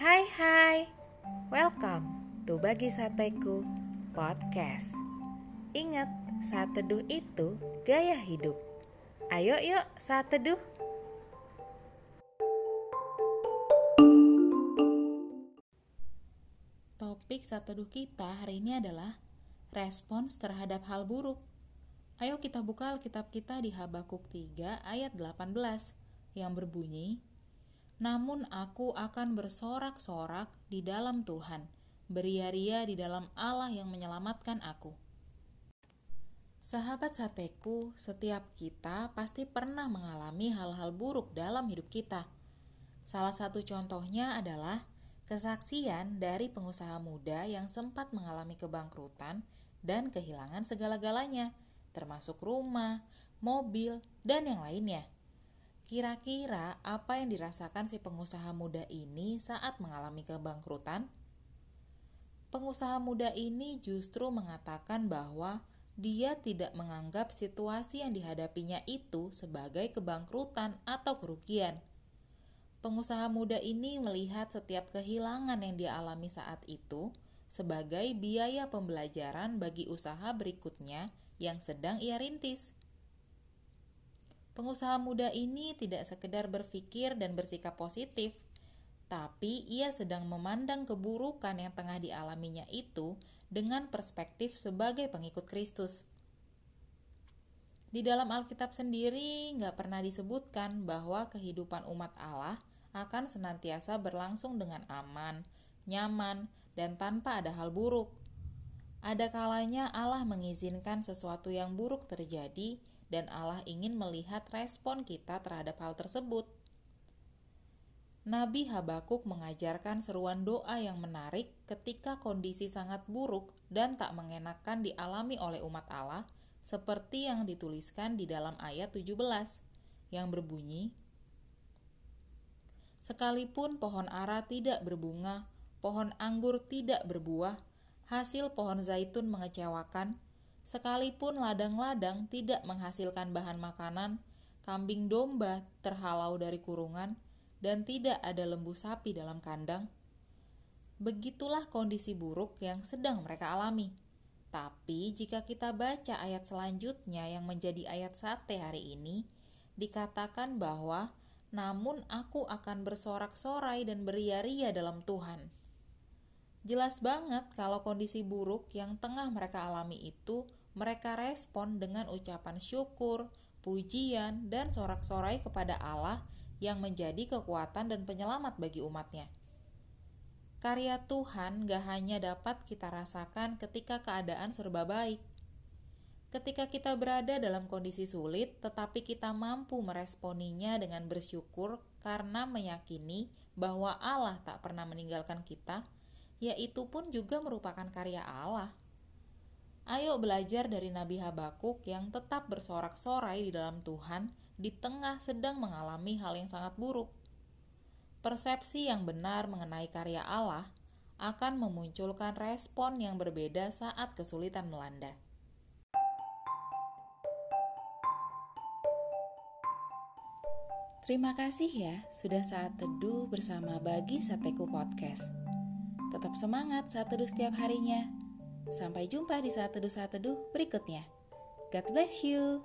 Hai hai, welcome to Bagi Sateku Podcast. Ingat, saat teduh itu gaya hidup. Ayo yuk saat teduh Topik saat teduh kita hari ini adalah Respons terhadap hal buruk. Ayo kita buka Alkitab kita di Habakuk 3 ayat 18 yang berbunyi, Namun aku akan bersorak-sorak di dalam Tuhan, beria-ria di dalam Allah yang menyelamatkan aku. Sahabat sateku, setiap kita pasti pernah mengalami hal-hal buruk dalam hidup kita. Salah satu contohnya adalah kesaksian dari pengusaha muda yang sempat mengalami kebangkrutan dan kehilangan segala-galanya termasuk rumah, mobil, dan yang lainnya. Kira-kira apa yang dirasakan si pengusaha muda ini saat mengalami kebangkrutan? Pengusaha muda ini justru mengatakan bahwa dia tidak menganggap situasi yang dihadapinya itu sebagai kebangkrutan atau kerugian. Pengusaha muda ini melihat setiap kehilangan yang dia alami saat itu sebagai biaya pembelajaran bagi usaha berikutnya yang sedang ia rintis. Pengusaha muda ini tidak sekedar berpikir dan bersikap positif, tapi ia sedang memandang keburukan yang tengah dialaminya itu dengan perspektif sebagai pengikut Kristus. Di dalam Alkitab sendiri nggak pernah disebutkan bahwa kehidupan umat Allah akan senantiasa berlangsung dengan aman, nyaman, dan tanpa ada hal buruk. Ada kalanya Allah mengizinkan sesuatu yang buruk terjadi, dan Allah ingin melihat respon kita terhadap hal tersebut. Nabi Habakuk mengajarkan seruan doa yang menarik ketika kondisi sangat buruk dan tak mengenakan dialami oleh umat Allah, seperti yang dituliskan di dalam ayat 17, yang berbunyi, Sekalipun pohon ara tidak berbunga, pohon anggur tidak berbuah, hasil pohon zaitun mengecewakan, sekalipun ladang-ladang tidak menghasilkan bahan makanan, kambing domba terhalau dari kurungan, dan tidak ada lembu sapi dalam kandang. Begitulah kondisi buruk yang sedang mereka alami. Tapi jika kita baca ayat selanjutnya yang menjadi ayat sate hari ini, dikatakan bahwa namun aku akan bersorak-sorai dan beria-ria dalam Tuhan. Jelas banget kalau kondisi buruk yang tengah mereka alami itu mereka respon dengan ucapan syukur, pujian, dan sorak-sorai kepada Allah yang menjadi kekuatan dan penyelamat bagi umatnya. Karya Tuhan gak hanya dapat kita rasakan ketika keadaan serba baik. Ketika kita berada dalam kondisi sulit, tetapi kita mampu meresponinya dengan bersyukur karena meyakini bahwa Allah tak pernah meninggalkan kita, yaitu pun juga merupakan karya Allah. Ayo belajar dari Nabi Habakuk yang tetap bersorak-sorai di dalam Tuhan di tengah sedang mengalami hal yang sangat buruk. Persepsi yang benar mengenai karya Allah akan memunculkan respon yang berbeda saat kesulitan melanda. Terima kasih ya sudah saat teduh bersama Bagi Sateku Podcast. Tetap semangat saat teduh setiap harinya. Sampai jumpa di saat teduh-saat teduh berikutnya. God bless you.